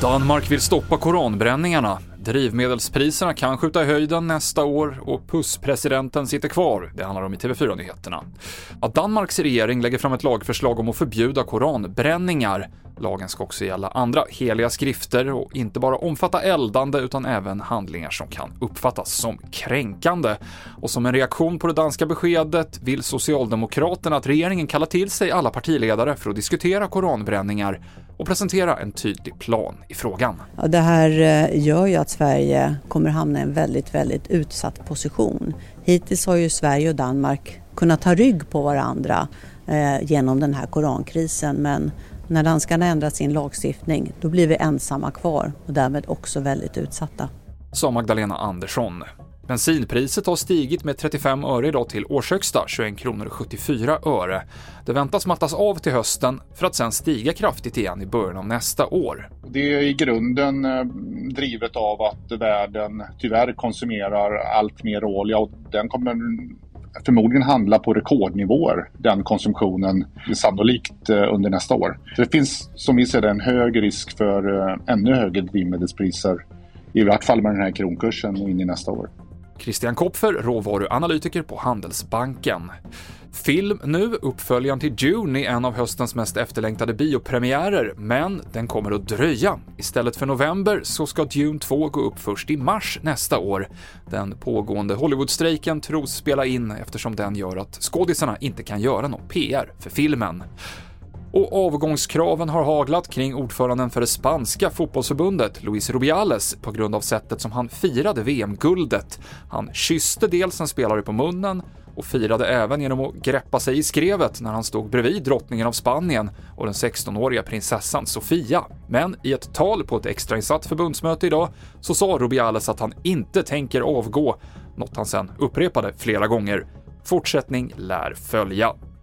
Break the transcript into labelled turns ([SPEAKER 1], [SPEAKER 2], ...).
[SPEAKER 1] Danmark vill stoppa koranbränningarna. Drivmedelspriserna kan skjuta i höjden nästa år och pusspresidenten sitter kvar. Det handlar om i TV4-nyheterna. Att Danmarks regering lägger fram ett lagförslag om att förbjuda koranbränningar. Lagen ska också gälla andra heliga skrifter och inte bara omfatta eldande utan även handlingar som kan uppfattas som kränkande. Och som en reaktion på det danska beskedet vill Socialdemokraterna att regeringen kallar till sig alla partiledare för att diskutera koranbränningar och presentera en tydlig plan i frågan.
[SPEAKER 2] Ja, det här eh, gör ju att Sverige kommer hamna i en väldigt, väldigt utsatt position. Hittills har ju Sverige och Danmark kunnat ta rygg på varandra eh, genom den här korankrisen men när danskarna ändrar sin lagstiftning då blir vi ensamma kvar och därmed också väldigt utsatta.
[SPEAKER 1] Sa Magdalena Andersson. Bensinpriset har stigit med 35 öre idag till årshögsta 21 kronor 74 öre. Det väntas mattas av till hösten för att sen stiga kraftigt igen i början av nästa år.
[SPEAKER 3] Det är i grunden eh, drivet av att världen tyvärr konsumerar allt mer olja och den kommer förmodligen handla på rekordnivåer, den konsumtionen, sannolikt eh, under nästa år. Så det finns som vi ser det en hög risk för eh, ännu högre drivmedelspriser, i vart fall med den här kronkursen och in i nästa år.
[SPEAKER 1] Christian Kopfer, råvaruanalytiker på Handelsbanken. Film nu, uppföljaren till Dune är en av höstens mest efterlängtade biopremiärer, men den kommer att dröja. Istället för november så ska Dune 2 gå upp först i mars nästa år. Den pågående Hollywoodstrejken tros spela in eftersom den gör att skådisarna inte kan göra någon PR för filmen. Och avgångskraven har haglat kring ordföranden för det spanska fotbollsförbundet, Luis Rubiales, på grund av sättet som han firade VM-guldet. Han kysste dels en spelare på munnen och firade även genom att greppa sig i skrevet när han stod bredvid drottningen av Spanien och den 16-åriga prinsessan Sofia. Men i ett tal på ett extrainsatt förbundsmöte idag så sa Rubiales att han inte tänker avgå, något han sen upprepade flera gånger. Fortsättning lär följa.